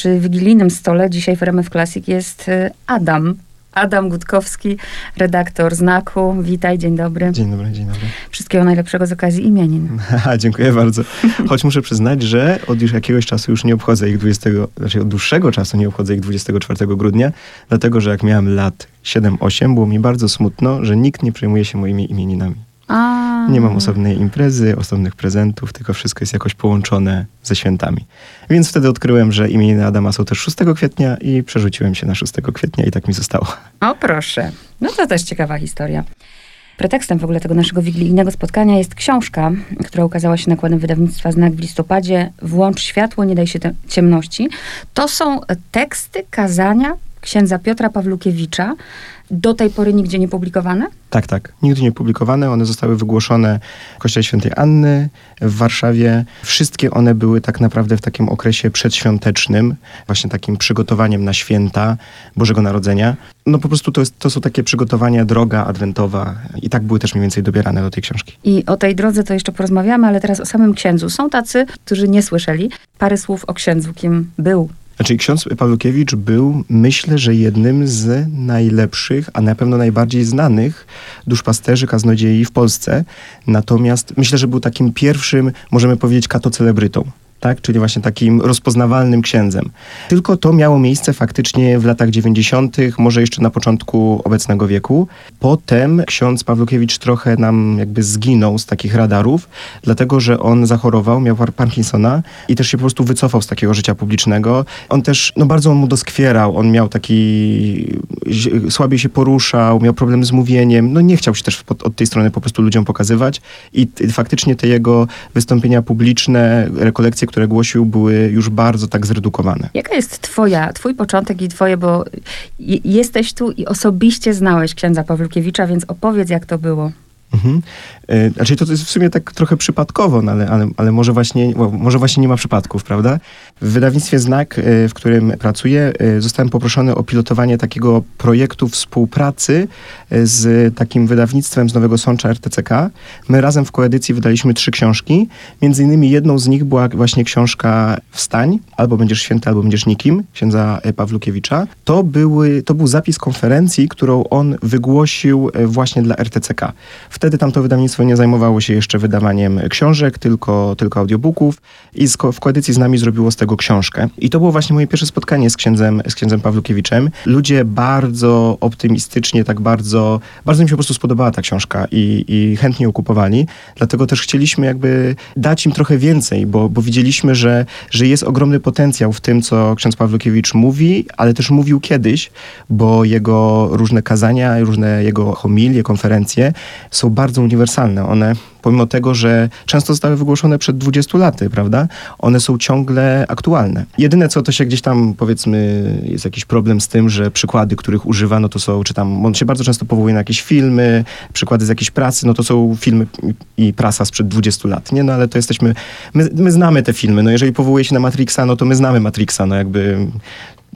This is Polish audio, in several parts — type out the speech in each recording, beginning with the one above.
przy wigilijnym stole dzisiaj w RMF Classic jest y, Adam. Adam Gutkowski, redaktor Znaku. Witaj, dzień dobry. Dzień dobry, dzień dobry. Wszystkiego najlepszego z okazji imienin. Dziękuję bardzo. Choć muszę przyznać, że od już jakiegoś czasu już nie obchodzę ich 20, znaczy od dłuższego czasu nie obchodzę ich 24 grudnia, dlatego że jak miałem lat 7-8, było mi bardzo smutno, że nikt nie przejmuje się moimi imieninami. A. Nie mam osobnej imprezy, osobnych prezentów, tylko wszystko jest jakoś połączone ze świętami. Więc wtedy odkryłem, że imieniny Adama są też 6 kwietnia i przerzuciłem się na 6 kwietnia i tak mi zostało. O proszę. No to też ciekawa historia. Pretekstem w ogóle tego naszego wigilijnego spotkania jest książka, która ukazała się nakładem wydawnictwa Znak w listopadzie. Włącz światło, nie daj się ciemności. To są teksty kazania księdza Piotra Pawlukiewicza, do tej pory nigdzie nie publikowane? Tak, tak. Nigdy nie publikowane. One zostały wygłoszone w Kościele Świętej Anny w Warszawie. Wszystkie one były tak naprawdę w takim okresie przedświątecznym, właśnie takim przygotowaniem na święta Bożego Narodzenia. No po prostu to, jest, to są takie przygotowania, droga adwentowa i tak były też mniej więcej dobierane do tej książki. I o tej drodze to jeszcze porozmawiamy, ale teraz o samym księdzu. Są tacy, którzy nie słyszeli. Parę słów o księdzu, kim był znaczy, ksiądz Pawlukiewicz był, myślę, że jednym z najlepszych, a na pewno najbardziej znanych duszpasterzy, kaznodziei w Polsce. Natomiast myślę, że był takim pierwszym, możemy powiedzieć, katocelebrytą tak? czyli właśnie takim rozpoznawalnym księdzem. Tylko to miało miejsce faktycznie w latach 90., może jeszcze na początku obecnego wieku. Potem ksiądz Pawlukiewicz trochę nam jakby zginął z takich radarów, dlatego że on zachorował, miał Parkinsona i też się po prostu wycofał z takiego życia publicznego. On też, no bardzo mu doskwierał, on miał taki, słabiej się poruszał, miał problem z mówieniem, no nie chciał się też od, od tej strony po prostu ludziom pokazywać i faktycznie te jego wystąpienia publiczne, rekolekcje, które głosił, były już bardzo tak zredukowane. Jaka jest twoja, twój początek i twoje, bo jesteś tu i osobiście znałeś księdza Pawlukiewicza, więc opowiedz, jak to było. Mhm. E, znaczy to jest w sumie tak trochę przypadkowo, no ale, ale, ale może, właśnie, może właśnie nie ma przypadków, prawda? W wydawnictwie Znak, e, w którym pracuję, e, zostałem poproszony o pilotowanie takiego projektu współpracy z takim wydawnictwem z Nowego Sącza RTCK. My razem w koedycji wydaliśmy trzy książki. Między innymi jedną z nich była właśnie książka Wstań, albo będziesz święty, albo będziesz nikim, księdza Pawlukiewicza. To, były, to był zapis konferencji, którą on wygłosił właśnie dla RTCK. Wtedy tamto wydawnictwo nie zajmowało się jeszcze wydawaniem książek, tylko, tylko audiobooków i w koedycji z nami zrobiło z tego książkę. I to było właśnie moje pierwsze spotkanie z księdzem, z księdzem Pawłukiewiczem. Ludzie bardzo optymistycznie, tak bardzo, bardzo mi się po prostu spodobała ta książka i, i chętnie ją kupowali. Dlatego też chcieliśmy jakby dać im trochę więcej, bo, bo widzieliśmy, że, że jest ogromny potencjał w tym, co ksiądz Pawlukiewicz mówi, ale też mówił kiedyś, bo jego różne kazania, różne jego homilie, konferencje są bardzo uniwersalne. One, pomimo tego, że często zostały wygłoszone przed 20 laty, prawda, one są ciągle aktualne. Jedyne, co to się gdzieś tam, powiedzmy, jest jakiś problem z tym, że przykłady, których używa, no to są, czy tam, on się bardzo często powołuje na jakieś filmy, przykłady z jakiejś pracy, no to są filmy i prasa sprzed 20 lat, nie? No ale to jesteśmy, my, my znamy te filmy, no jeżeli powołuje się na Matrixa, no to my znamy Matrixa, no jakby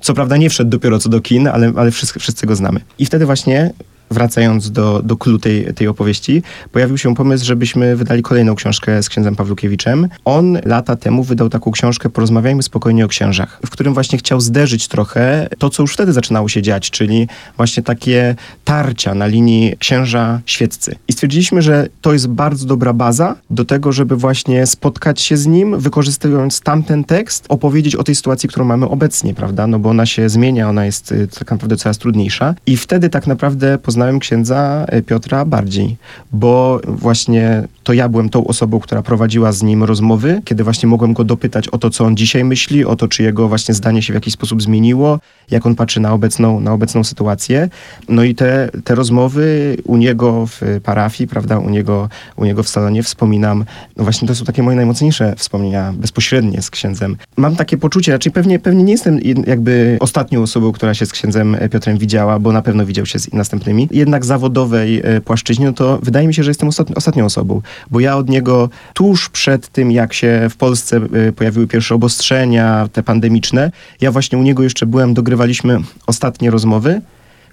co prawda nie wszedł dopiero co do kin, ale, ale wszyscy, wszyscy go znamy. I wtedy właśnie wracając do, do klu tej, tej opowieści, pojawił się pomysł, żebyśmy wydali kolejną książkę z księdzem Pawłukiewiczem. On lata temu wydał taką książkę Porozmawiajmy spokojnie o księżach, w którym właśnie chciał zderzyć trochę to, co już wtedy zaczynało się dziać, czyli właśnie takie tarcia na linii księża świeccy. I stwierdziliśmy, że to jest bardzo dobra baza do tego, żeby właśnie spotkać się z nim, wykorzystując tamten tekst, opowiedzieć o tej sytuacji, którą mamy obecnie, prawda? No bo ona się zmienia, ona jest y, tak naprawdę coraz trudniejsza. I wtedy tak naprawdę poznałem księdza e, Piotra bardziej, bo właśnie to ja byłem tą osobą, która prowadziła z nim rozmowy, kiedy właśnie mogłem go dopytać o to, co on dzisiaj myśli, o to, czy jego właśnie zdanie się w jakiś sposób zmieniło, jak on patrzy na obecną, na obecną sytuację. No i te, te rozmowy u niego w parafii, prawda, u niego, u niego w salonie wspominam, no właśnie to są takie moje najmocniejsze wspomnienia bezpośrednie z księdzem. Mam takie poczucie, raczej pewnie, pewnie nie jestem jakby ostatnią osobą, która się z księdzem Piotrem widziała, bo na pewno widział się z następnymi, jednak zawodowej e, płaszczyźnie, no to wydaje mi się, że jestem ostatnią osobą, bo ja od niego tuż przed tym, jak się w Polsce e, pojawiły pierwsze obostrzenia, te pandemiczne, ja właśnie u niego jeszcze byłem, dogrywaliśmy ostatnie rozmowy,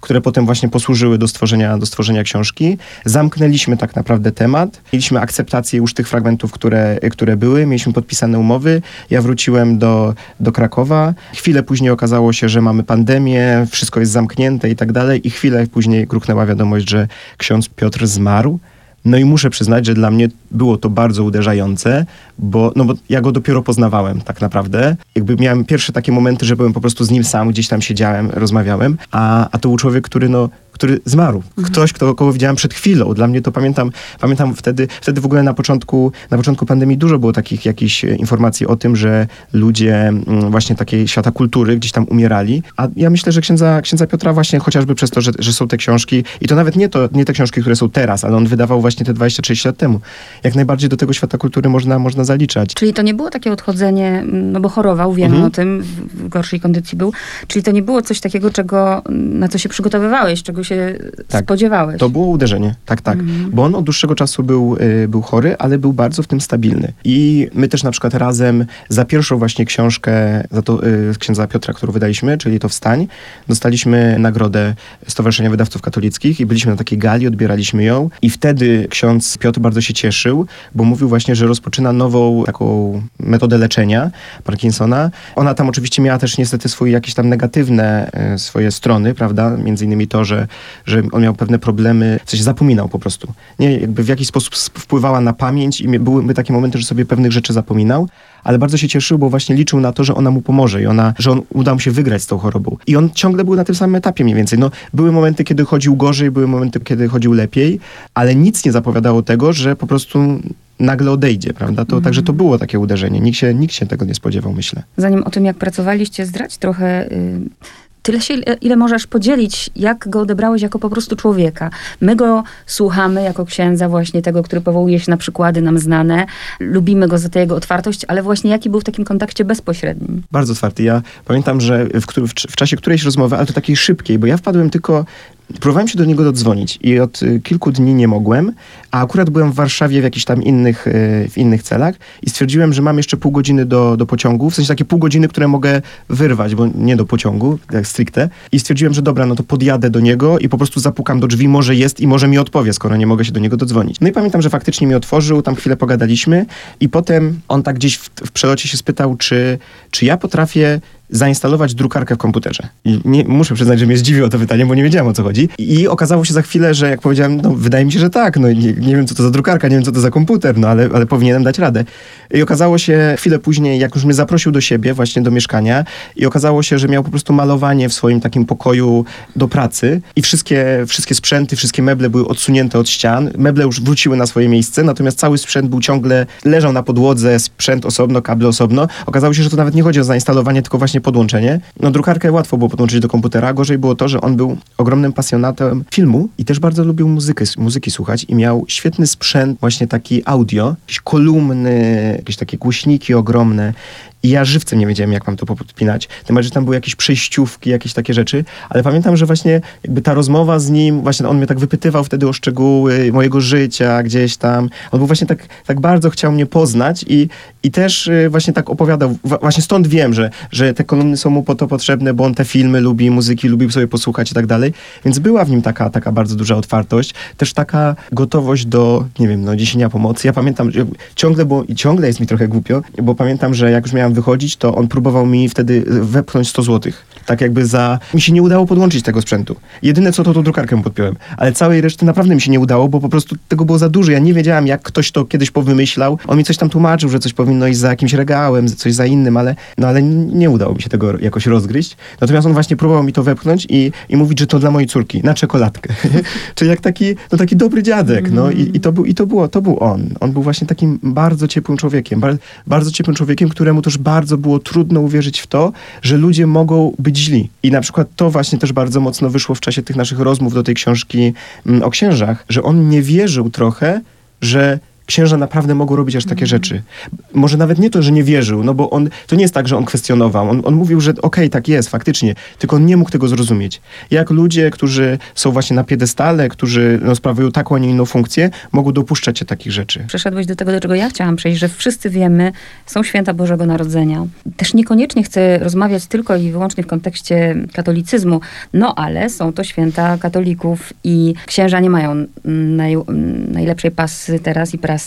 które potem właśnie posłużyły do stworzenia, do stworzenia książki. Zamknęliśmy tak naprawdę temat. Mieliśmy akceptację już tych fragmentów, które, które były. Mieliśmy podpisane umowy. Ja wróciłem do, do Krakowa. Chwilę później okazało się, że mamy pandemię, wszystko jest zamknięte i tak dalej. I chwilę później gruchnęła wiadomość, że ksiądz Piotr zmarł. No i muszę przyznać, że dla mnie było to bardzo uderzające, bo, no bo ja go dopiero poznawałem tak naprawdę. Jakby miałem pierwsze takie momenty, że byłem po prostu z nim sam, gdzieś tam siedziałem, rozmawiałem, a, a to był człowiek, który no, który zmarł. Mhm. Ktoś, kto, kogo widziałem przed chwilą. Dla mnie to pamiętam, pamiętam wtedy, wtedy w ogóle na początku, na początku pandemii dużo było takich jakichś e, informacji o tym, że ludzie mm, właśnie takiej świata kultury gdzieś tam umierali. A ja myślę, że księdza, księdza Piotra właśnie chociażby przez to, że, że są te książki i to nawet nie, to, nie te książki, które są teraz, ale on wydawał właśnie te 20-30 lat temu. Jak najbardziej do tego świata kultury można, można zaliczać. Czyli to nie było takie odchodzenie, no bo chorował, wiemy mhm. o tym, w gorszej kondycji był. Czyli to nie było coś takiego, czego, na co się przygotowywałeś, czego się tak, spodziewałeś. To było uderzenie, tak, tak. Mhm. Bo on od dłuższego czasu był, y, był chory, ale był bardzo w tym stabilny. I my też na przykład razem za pierwszą właśnie książkę za to, y, księdza Piotra, którą wydaliśmy, czyli to Wstań, dostaliśmy nagrodę Stowarzyszenia Wydawców Katolickich i byliśmy na takiej gali, odbieraliśmy ją i wtedy ksiądz Piotr bardzo się cieszył, bo mówił właśnie, że rozpoczyna nową taką metodę leczenia Parkinsona. Ona tam oczywiście miała też niestety swoje jakieś tam negatywne y, swoje strony, prawda? Między innymi to, że, że on miał pewne problemy, sensie zapominał po prostu. Nie, jakby w jakiś sposób wpływała na pamięć i były takie momenty, że sobie pewnych rzeczy zapominał, ale bardzo się cieszył, bo właśnie liczył na to, że ona mu pomoże i ona, że on uda mu się wygrać z tą chorobą. I on ciągle był na tym samym etapie mniej więcej. No, były momenty, kiedy chodził gorzej, były momenty, kiedy chodził lepiej, ale nic nie zapowiadało tego, że po prostu nagle odejdzie, prawda? To. Także to było takie uderzenie. Nikt się, nikt się tego nie spodziewał, myślę. Zanim o tym, jak pracowaliście, zdrać trochę y, tyle się, ile możesz podzielić, jak go odebrałeś jako po prostu człowieka. My go słuchamy jako księdza właśnie tego, który powołuje się na przykłady nam znane. Lubimy go za tę jego otwartość, ale właśnie jaki był w takim kontakcie bezpośrednim? Bardzo otwarty. Ja pamiętam, że w, w, w czasie którejś rozmowy, ale to takiej szybkiej, bo ja wpadłem tylko Próbowałem się do niego dodzwonić i od y, kilku dni nie mogłem, a akurat byłem w Warszawie w jakichś tam innych, y, w innych celach i stwierdziłem, że mam jeszcze pół godziny do, do pociągu, w sensie takie pół godziny, które mogę wyrwać, bo nie do pociągu, tak stricte. I stwierdziłem, że dobra, no to podjadę do niego i po prostu zapukam do drzwi, może jest i może mi odpowie, skoro nie mogę się do niego dodzwonić. No i pamiętam, że faktycznie mi otworzył, tam chwilę pogadaliśmy i potem on tak gdzieś w, w przelocie się spytał, czy, czy ja potrafię zainstalować drukarkę w komputerze. I nie, muszę przyznać, że mnie zdziwiło to pytanie, bo nie wiedziałem o co chodzi. I okazało się za chwilę, że jak powiedziałem, no wydaje mi się, że tak, no nie, nie wiem co to za drukarka, nie wiem co to za komputer, no ale, ale powinienem dać radę. I okazało się chwilę później, jak już mnie zaprosił do siebie, właśnie do mieszkania i okazało się, że miał po prostu malowanie w swoim takim pokoju do pracy i wszystkie, wszystkie sprzęty, wszystkie meble były odsunięte od ścian. Meble już wróciły na swoje miejsce, natomiast cały sprzęt był ciągle, leżał na podłodze, sprzęt osobno, kable osobno. Okazało się, że to nawet nie chodzi o zainstalowanie, tylko właśnie podłączenie. No drukarkę łatwo było podłączyć do komputera, gorzej było to, że on był ogromnym pasjonatem filmu i też bardzo lubił muzykę, muzyki słuchać i miał świetny sprzęt, właśnie taki audio, jakieś kolumny, jakieś takie głośniki ogromne. I ja żywcem nie wiedziałem, jak mam to podpinać. Tym bardziej, że tam były jakieś przejściówki, jakieś takie rzeczy, ale pamiętam, że właśnie jakby ta rozmowa z nim, właśnie on mnie tak wypytywał wtedy o szczegóły mojego życia gdzieś tam. On był właśnie tak, tak bardzo chciał mnie poznać i, i też y, właśnie tak opowiadał. Właśnie stąd wiem, że, że te kolumny są mu po to potrzebne, bo on te filmy lubi, muzyki lubi sobie posłuchać i tak dalej. Więc była w nim taka, taka bardzo duża otwartość. Też taka gotowość do, nie wiem, no, niesienia pomocy. Ja pamiętam, ciągle było, i ciągle jest mi trochę głupio, bo pamiętam, że jak już miałem wychodzić, to on próbował mi wtedy wepchnąć 100 złotych. Tak jakby za... Mi się nie udało podłączyć tego sprzętu. Jedyne co, to tą drukarkę podpiąłem. Ale całej reszty naprawdę mi się nie udało, bo po prostu tego było za dużo. Ja nie wiedziałem, jak ktoś to kiedyś powymyślał. On mi coś tam tłumaczył, że coś powinno iść za jakimś regałem, coś za innym, ale, no, ale nie udało mi się tego jakoś rozgryźć. Natomiast on właśnie próbował mi to wepchnąć i, i mówić, że to dla mojej córki, na czekoladkę. Czyli jak taki, no, taki dobry dziadek. No i, i, to, był, i to, było, to był on. On był właśnie takim bardzo ciepłym człowiekiem. Bar, bardzo ciepłym człowiekiem, któremu też bardzo było trudno uwierzyć w to, że ludzie mogą być źli. I na przykład to właśnie też bardzo mocno wyszło w czasie tych naszych rozmów do tej książki mm, o księżach, że on nie wierzył trochę, że księża naprawdę mogą robić aż takie Mhm. rzeczy. Może nawet nie to, że nie wierzył, no bo on, to nie jest tak, że on kwestionował. On, on mówił, że okej, tak jest, faktycznie, tylko on nie mógł tego zrozumieć. Jak ludzie, którzy są właśnie na piedestale, którzy no, sprawują taką, a nie inną funkcję, mogą dopuszczać się takich rzeczy. Przeszedłeś do tego, do czego ja chciałam przejść, że wszyscy wiemy, są święta Bożego Narodzenia. Też niekoniecznie chcę rozmawiać tylko i wyłącznie w kontekście katolicyzmu, no ale są to święta katolików i księża nie mają naj, najlepszej pasy teraz i prasy.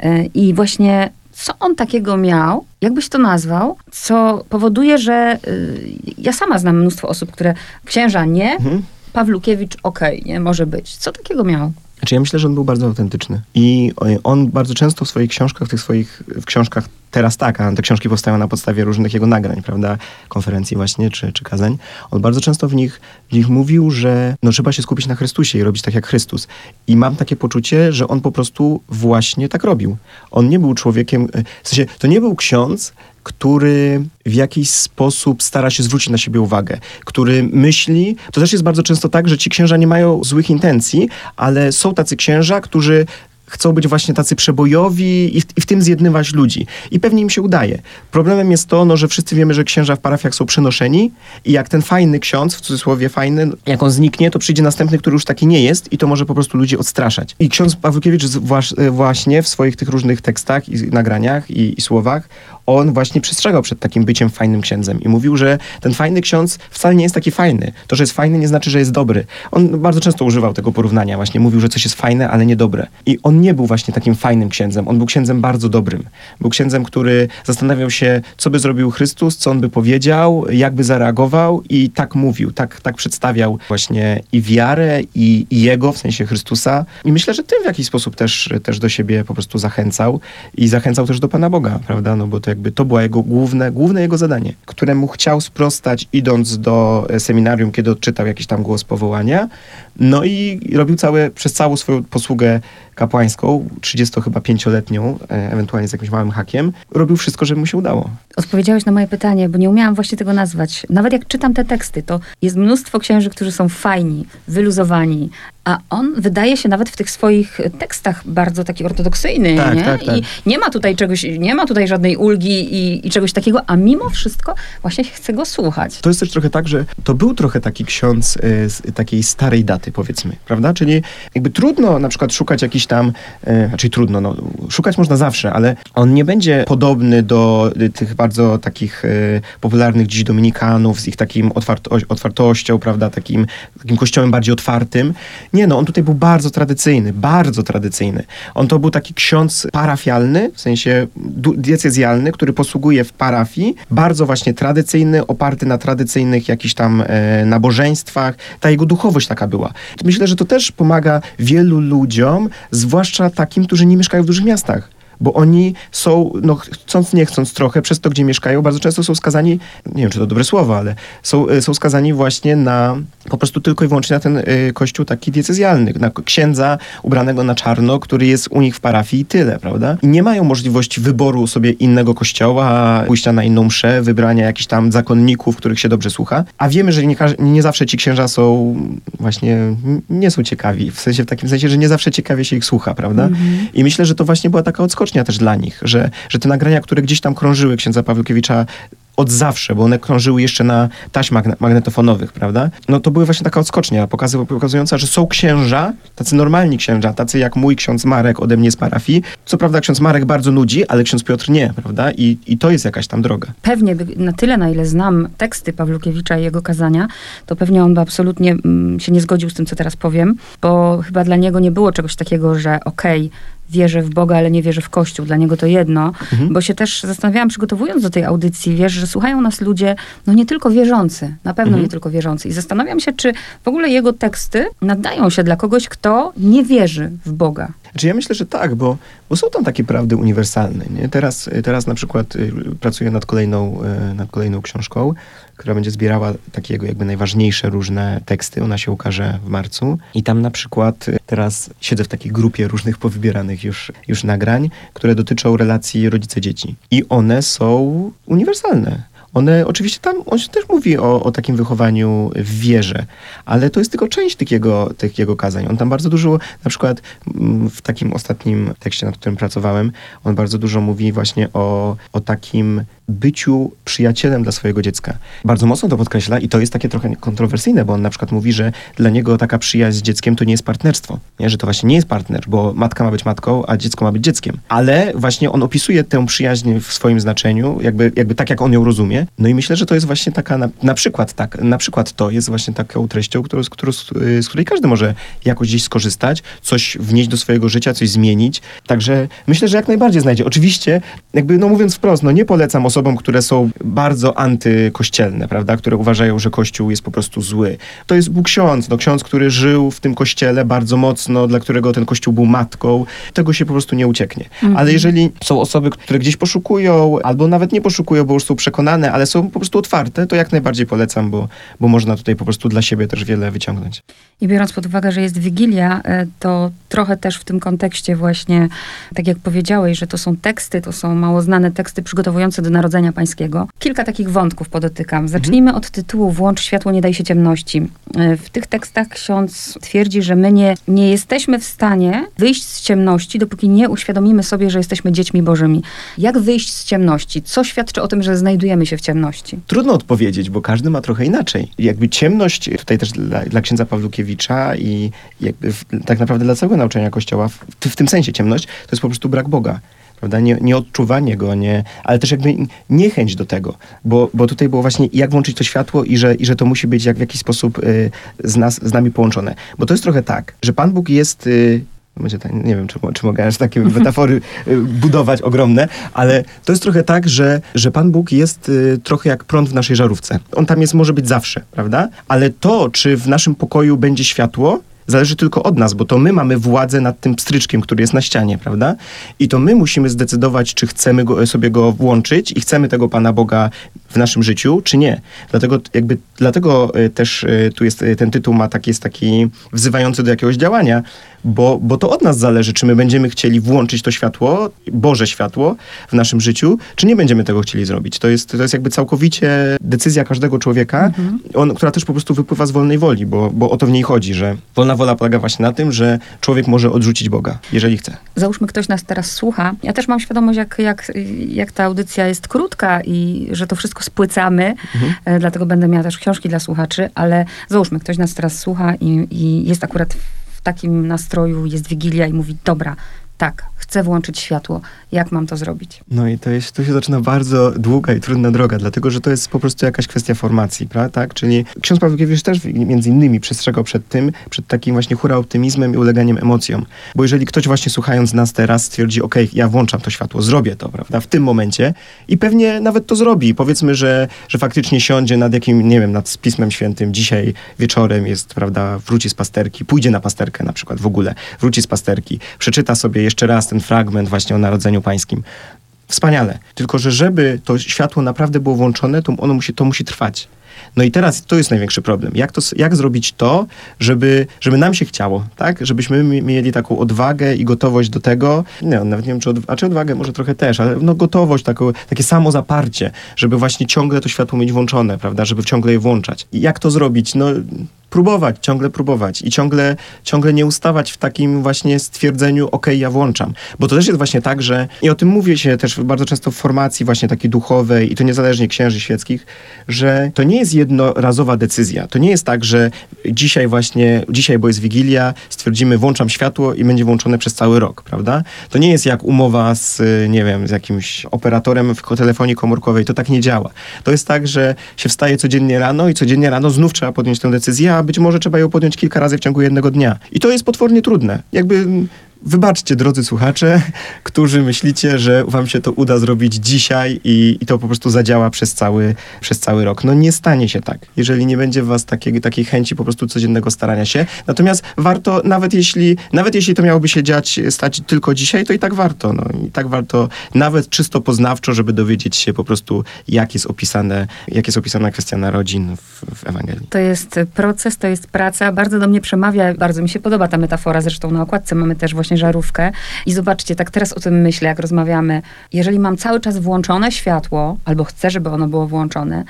E, I właśnie co on takiego miał, jakbyś to nazwał, co powoduje, że y, ja sama znam mnóstwo osób, które księża nie, Mhm. Pawlukiewicz okej, nie, może być. Co takiego miał? Znaczy ja myślę, że on był bardzo autentyczny. I e, on bardzo często w swoich książkach, w tych swoich w książkach teraz tak, a te książki powstają na podstawie różnych jego nagrań, prawda, konferencji właśnie, czy, czy kazań. On bardzo często w nich, w nich mówił, że no, trzeba się skupić na Chrystusie i robić tak jak Chrystus. I mam takie poczucie, że on po prostu właśnie tak robił. On nie był człowiekiem, e, w sensie, to nie był ksiądz, który w jakiś sposób stara się zwrócić na siebie uwagę, który myśli, to też jest bardzo często tak, że ci księża nie mają złych intencji, ale są tacy księża, którzy chcą być właśnie tacy przebojowi i w, i w tym zjednywać ludzi. I pewnie im się udaje. Problemem jest to, no, że wszyscy wiemy, że księża w parafiach są przenoszeni i jak ten fajny ksiądz, w cudzysłowie fajny, jak on zniknie, to przyjdzie następny, który już taki nie jest i to może po prostu ludzi odstraszać. I ksiądz Pawłukiewicz z- właś- e, właśnie w swoich tych różnych tekstach i nagraniach i, i słowach, on właśnie przestrzegał przed takim byciem fajnym księdzem i mówił, że ten fajny ksiądz wcale nie jest taki fajny. To, że jest fajny nie znaczy, że jest dobry. On bardzo często używał tego porównania, właśnie mówił, że coś jest fajne, ale niedobre. I on nie był właśnie takim fajnym księdzem, on był księdzem bardzo dobrym. Był księdzem, który zastanawiał się, co by zrobił Chrystus, co on by powiedział, jak by zareagował i tak mówił, tak, tak przedstawiał właśnie i wiarę, i, i jego, w sensie Chrystusa. I myślę, że tym w jakiś sposób też, też do siebie po prostu zachęcał i zachęcał też do Pana Boga, prawda? No bo to jakby to było jego główne, główne jego zadanie, któremu chciał sprostać idąc do seminarium, kiedy odczytał jakiś tam głos powołania. No i robił całe, przez całą swoją posługę kapłańską, 30 chyba pięcioletnią, e, ewentualnie z jakimś małym hakiem, robił wszystko, żeby mu się udało. Odpowiedziałeś na moje pytanie, bo nie umiałam właśnie tego nazwać. Nawet jak czytam te teksty, to jest mnóstwo księży, którzy są fajni, wyluzowani, a on wydaje się nawet w tych swoich tekstach bardzo taki ortodoksyjny, Tak, nie? tak, tak. I nie ma tutaj czegoś, nie ma tutaj żadnej ulgi i, i czegoś takiego, a mimo wszystko właśnie chce go słuchać. To jest też trochę tak, że to był trochę taki ksiądz e, z takiej starej daty, powiedzmy, prawda? Czyli jakby trudno na przykład szukać jakiś tam, e, znaczy trudno, no, szukać można zawsze, ale on nie będzie podobny do e, tych bardzo takich e, popularnych dziś dominikanów z ich takim otwarto, otwartością, prawda? Takim, takim kościołem bardziej otwartym. Nie, no, on tutaj był bardzo tradycyjny, bardzo tradycyjny. On to był taki ksiądz parafialny, w sensie diecezjalny, który posługuje w parafii, bardzo właśnie tradycyjny, oparty na tradycyjnych jakichś tam e, nabożeństwach. Ta jego duchowość taka była. Myślę, że to też pomaga wielu ludziom, zwłaszcza takim, którzy nie mieszkają w dużych miastach. Bo oni są, no chcąc nie chcąc trochę, przez to, gdzie mieszkają, bardzo często są skazani, nie wiem, czy to dobre słowo, ale są, e, są skazani właśnie na, po prostu tylko i wyłącznie na ten y, kościół taki diecezjalny, na księdza ubranego na czarno, który jest u nich w parafii i tyle, prawda? I nie mają możliwości wyboru sobie innego kościoła, pójścia na inną mszę, wybrania jakichś tam zakonników, których się dobrze słucha. A wiemy, że nie, nie zawsze ci księża są właśnie, nie są ciekawi, w sensie w takim sensie, że nie zawsze ciekawie się ich słucha, prawda? I myślę, że to właśnie była taka odskocznia też dla nich, że, że te nagrania, które gdzieś tam krążyły księdza Pawłkiewicza od zawsze, bo one krążyły jeszcze na taśmach magne- magnetofonowych, prawda? No to były właśnie taka odskocznia pokazująca, że są księża, tacy normalni księża, tacy jak mój ksiądz Marek ode mnie z parafii. Co prawda ksiądz Marek bardzo nudzi, ale ksiądz Piotr nie, prawda? I, i to jest jakaś tam droga. Pewnie na tyle, na ile znam teksty Pawlukiewicza i jego kazania, to pewnie on by absolutnie mm, się nie zgodził z tym, co teraz powiem, bo chyba dla niego nie było czegoś takiego, że okej, wierzę w Boga, ale nie wierzę w Kościół. Dla niego to jedno, bo się też zastanawiałam, przygotowując do tej audycji, wiesz, że słuchają nas ludzie, no nie tylko wierzący, na pewno nie tylko wierzący. I zastanawiam się, czy w ogóle jego teksty nadają się dla kogoś, kto nie wierzy w Boga. Znaczy ja myślę, że tak, bo, bo są tam takie prawdy uniwersalne. Nie? Teraz, teraz na przykład y, pracuję nad kolejną, y, nad kolejną książką, która będzie zbierała takiego jakby najważniejsze różne teksty. Ona się ukaże w marcu. I tam na przykład y, teraz siedzę w takiej grupie różnych powybieranych już, już nagrań, które dotyczą relacji rodzice-dzieci. I one są uniwersalne. One oczywiście tam, on się też mówi o, o takim wychowaniu w wierze, ale to jest tylko część tych jego, tych jego kazań. On tam bardzo dużo, na przykład mm, w takim ostatnim tekście, nad którym pracowałem, on bardzo dużo mówi właśnie o, o takim byciu przyjacielem dla swojego dziecka. Bardzo mocno to podkreśla i to jest takie trochę kontrowersyjne, bo on na przykład mówi, że dla niego taka przyjaźń z dzieckiem to nie jest partnerstwo. Nie? Że to właśnie nie jest partner, bo matka ma być matką, a dziecko ma być dzieckiem. Ale właśnie on opisuje tę przyjaźń w swoim znaczeniu, jakby, jakby tak, jak on ją rozumie. No i myślę, że to jest właśnie taka, na, na przykład tak, na przykład to jest właśnie taką treścią, którą, z, którą, z której każdy może jakoś gdzieś skorzystać, coś wnieść do swojego życia, coś zmienić. Także myślę, że jak najbardziej znajdzie. Oczywiście, jakby no mówiąc wprost, no nie polecam osobom, które są bardzo antykościelne, prawda, które uważają, że Kościół jest po prostu zły. To jest Bóg ksiądz, no ksiądz, który żył w tym kościele bardzo mocno, dla którego ten kościół był matką, tego się po prostu nie ucieknie. Mhm. Ale jeżeli są osoby, które gdzieś poszukują, albo nawet nie poszukują, bo już są przekonane, ale są po prostu otwarte, to jak najbardziej polecam, bo, bo można tutaj po prostu dla siebie też wiele wyciągnąć. I biorąc pod uwagę, że jest Wigilia, e, to trochę też w tym kontekście właśnie, tak jak powiedziałeś, że to są teksty, to są mało znane teksty przygotowujące do Narodzenia Pańskiego. Kilka takich wątków podotykam. Zacznijmy mhm. od tytułu Włącz światło, nie daj się ciemności. E, w tych tekstach ksiądz twierdzi, że my nie, nie jesteśmy w stanie wyjść z ciemności, dopóki nie uświadomimy sobie, że jesteśmy dziećmi bożymi. Jak wyjść z ciemności? Co świadczy o tym, że znajdujemy się w ciemności? Trudno odpowiedzieć, bo każdy ma trochę inaczej. Jakby ciemność, tutaj też dla, dla księdza Pawlukiewicza i w, tak naprawdę dla całego nauczania Kościoła, w, w tym sensie ciemność, to jest po prostu brak Boga prawda? Nie, nieodczuwanie go, nie, ale też jakby niechęć do tego, bo, bo tutaj było właśnie jak włączyć to światło i że, i że to musi być jak w jakiś sposób y, z, nas, z nami połączone. Bo to jest trochę tak, że Pan Bóg jest... Y, będzie tak, nie wiem, czy, czy mogę aż takie metafory y, budować ogromne, ale to jest trochę tak, że, że Pan Bóg jest y, trochę jak prąd w naszej żarówce. On tam jest, może być zawsze, prawda? Ale to, czy w naszym pokoju będzie światło, zależy tylko od nas, bo to my mamy władzę nad tym pstryczkiem, który jest na ścianie, prawda? I to my musimy zdecydować, czy chcemy go, sobie go włączyć i chcemy tego Pana Boga w naszym życiu, czy nie. Dlatego jakby, dlatego e, też e, tu jest, e, ten tytuł ma taki, jest taki wzywający do jakiegoś działania, bo, bo to od nas zależy, czy my będziemy chcieli włączyć to światło, Boże światło w naszym życiu, czy nie będziemy tego chcieli zrobić. To jest, to jest jakby całkowicie decyzja każdego człowieka, mhm. on, która też po prostu wypływa z wolnej woli, bo, bo o to w niej chodzi, że wolna wola polega właśnie na tym, że człowiek może odrzucić Boga, jeżeli chce. Załóżmy, ktoś nas teraz słucha. Ja też mam świadomość, jak, jak, jak ta audycja jest krótka i że to wszystko spłycamy, mhm. E, dlatego będę miała też książki dla słuchaczy, ale załóżmy, ktoś nas teraz słucha i, i jest akurat w takim nastroju, jest Wigilia i mówi, dobra, tak, chcę włączyć światło. Jak mam to zrobić? No i to, jest, to się zaczyna bardzo długa i trudna droga, dlatego że to jest po prostu jakaś kwestia formacji, prawda? Tak? Czyli ksiądz Pawłowicz też między innymi przestrzegał przed tym, przed takim właśnie hura optymizmem i uleganiem emocjom. Bo jeżeli ktoś właśnie słuchając nas teraz stwierdzi, ok, ja włączam to światło, zrobię to, prawda, w tym momencie i pewnie nawet to zrobi. Powiedzmy, że, że faktycznie siądzie nad jakim, nie wiem, nad Pismem Świętym dzisiaj wieczorem jest, prawda, wróci z pasterki, pójdzie na pasterkę na przykład w ogóle, wróci z pasterki, przeczyta sobie jeszcze raz ten fragment właśnie o Narodzeniu Pańskim. Wspaniale. Tylko, że żeby to światło naprawdę było włączone, to ono musi, to musi trwać. No i teraz to jest największy problem. Jak, to, jak zrobić to, żeby, żeby nam się chciało, tak? Żebyśmy mieli taką odwagę i gotowość do tego, nie, nawet nie wiem, czy, od, a czy odwagę, może trochę też, ale no gotowość, taką, takie samozaparcie, żeby właśnie ciągle to światło mieć włączone, prawda? Żeby ciągle je włączać. I jak to zrobić? No próbować, ciągle próbować i ciągle, ciągle nie ustawać w takim właśnie stwierdzeniu, ok, ja włączam. Bo to też jest właśnie tak, że i o tym mówię się też bardzo często w formacji właśnie takiej duchowej i to niezależnie księży świeckich, że to nie jest jednorazowa decyzja. To nie jest tak, że dzisiaj właśnie, dzisiaj, bo jest Wigilia, stwierdzimy, włączam światło i będzie włączone przez cały rok, prawda? To nie jest jak umowa z, nie wiem, z jakimś operatorem w telefonii komórkowej. To tak nie działa. To jest tak, że się wstaje codziennie rano i codziennie rano znów trzeba podjąć tę decyzję, być może trzeba ją podjąć kilka razy w ciągu jednego dnia. I to jest potwornie trudne. Jakby Wybaczcie, drodzy słuchacze, którzy myślicie, że wam się to uda zrobić dzisiaj i, i, to po prostu zadziała przez cały, przez cały rok. No nie stanie się tak, jeżeli nie będzie w was takiej, takiej chęci po prostu codziennego starania się. Natomiast warto, nawet jeśli, nawet jeśli to miałoby się dziać, stać tylko dzisiaj, to i tak warto. No. I tak warto, nawet czysto poznawczo, żeby dowiedzieć się po prostu, jak jest opisane, jak jest opisana kwestia narodzin w, w Ewangelii. To jest proces, to jest praca. Bardzo do mnie przemawia, bardzo mi się podoba ta metafora, zresztą na okładce mamy też właśnie właśnie żarówkę. I zobaczcie, tak teraz o tym myślę, jak rozmawiamy. Jeżeli mam cały czas włączone światło, albo chcę, żeby ono było włączone,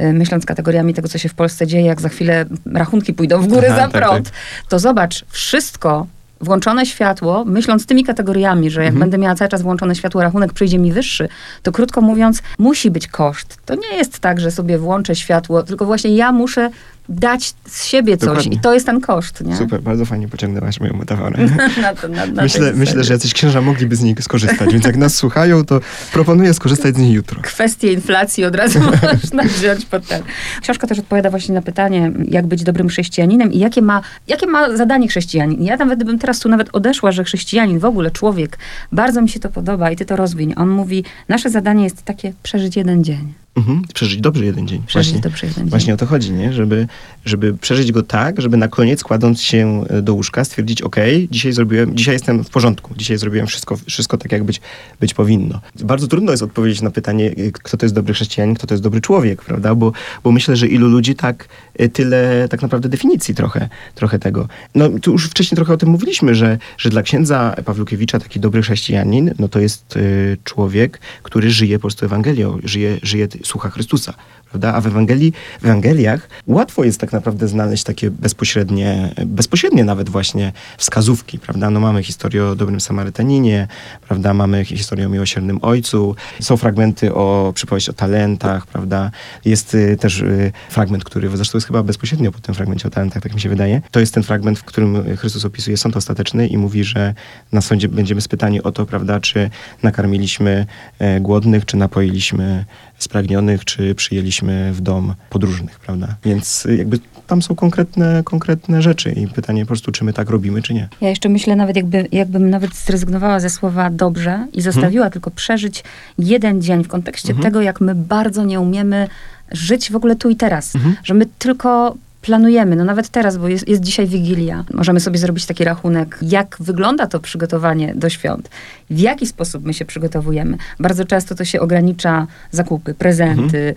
y, myśląc kategoriami tego, co się w Polsce dzieje, jak za chwilę rachunki pójdą w górę Aha, za tak, prąd, tak. to zobacz, wszystko włączone światło, myśląc tymi kategoriami, że jak Mhm. będę miała cały czas włączone światło, rachunek przyjdzie mi wyższy, to krótko mówiąc, musi być koszt. To nie jest tak, że sobie włączę światło, tylko właśnie ja muszę dać z siebie coś Dokładnie. i to jest ten koszt, nie? Super, bardzo fajnie pociągnęłaś moją metaforę. na to, na, na Myślę, myślę, że jacyś księża mogliby z niej skorzystać, więc jak nas słuchają, to proponuję skorzystać z niej jutro. kwestię inflacji od razu można wziąć pod ten. Książka też odpowiada właśnie na pytanie, jak być dobrym chrześcijaninem i jakie ma, jakie ma zadanie chrześcijanin. Ja nawet bym teraz tu nawet odeszła, że chrześcijanin, w ogóle człowiek, bardzo mi się to podoba i ty to rozwiń. On mówi, nasze zadanie jest takie, przeżyć jeden dzień. Mhm. Przeżyć dobrze jeden dzień. Przeżyć Właśnie. dobrze jeden dzień. Właśnie o to chodzi, nie? Żeby, żeby przeżyć go tak, żeby na koniec, kładąc się e, do łóżka, stwierdzić, ok, dzisiaj zrobiłem, dzisiaj jestem w porządku, dzisiaj zrobiłem wszystko, wszystko tak, jak być, być powinno. Bardzo trudno jest odpowiedzieć na pytanie, e, kto to jest dobry chrześcijanin, kto to jest dobry człowiek, prawda? Bo, bo myślę, że ilu ludzi tak, tyle tak naprawdę definicji trochę, trochę tego. No, tu już wcześniej trochę o tym mówiliśmy, że, że dla księdza Pawlukiewicza taki dobry chrześcijanin, no to jest e, człowiek, który żyje po prostu Ewangelią, żyje, żyje, słucha Chrystusa prawda? A w Ewangelii, w Ewangeliach łatwo jest tak naprawdę znaleźć takie bezpośrednie, bezpośrednie nawet właśnie wskazówki, prawda? No mamy historię o dobrym Samarytaninie, prawda? Mamy historię o miłosiernym ojcu, są fragmenty o przypowieść o talentach, prawda? Jest y, też y, fragment, który zresztą jest chyba bezpośrednio po tym fragmencie o talentach, tak mi się wydaje. To jest ten fragment, w którym Chrystus opisuje sąd ostateczny i mówi, że na sądzie będziemy spytani o to, prawda, czy nakarmiliśmy e, głodnych, czy napoiliśmy spragnionych, czy przyjęliśmy w dom podróżnych, prawda? Więc y, jakby tam są konkretne, konkretne rzeczy i pytanie po prostu, czy my tak robimy, czy nie. Ja jeszcze myślę nawet, jakby, jakbym nawet zrezygnowała ze słowa dobrze i zostawiła tylko przeżyć jeden dzień w kontekście Mhm. tego, jak my bardzo nie umiemy żyć w ogóle tu i teraz. Mhm. Że my tylko planujemy, no nawet teraz, bo jest, jest dzisiaj Wigilia, możemy sobie zrobić taki rachunek, jak wygląda to przygotowanie do świąt, w jaki sposób my się przygotowujemy. Bardzo często to się ogranicza zakupy, prezenty,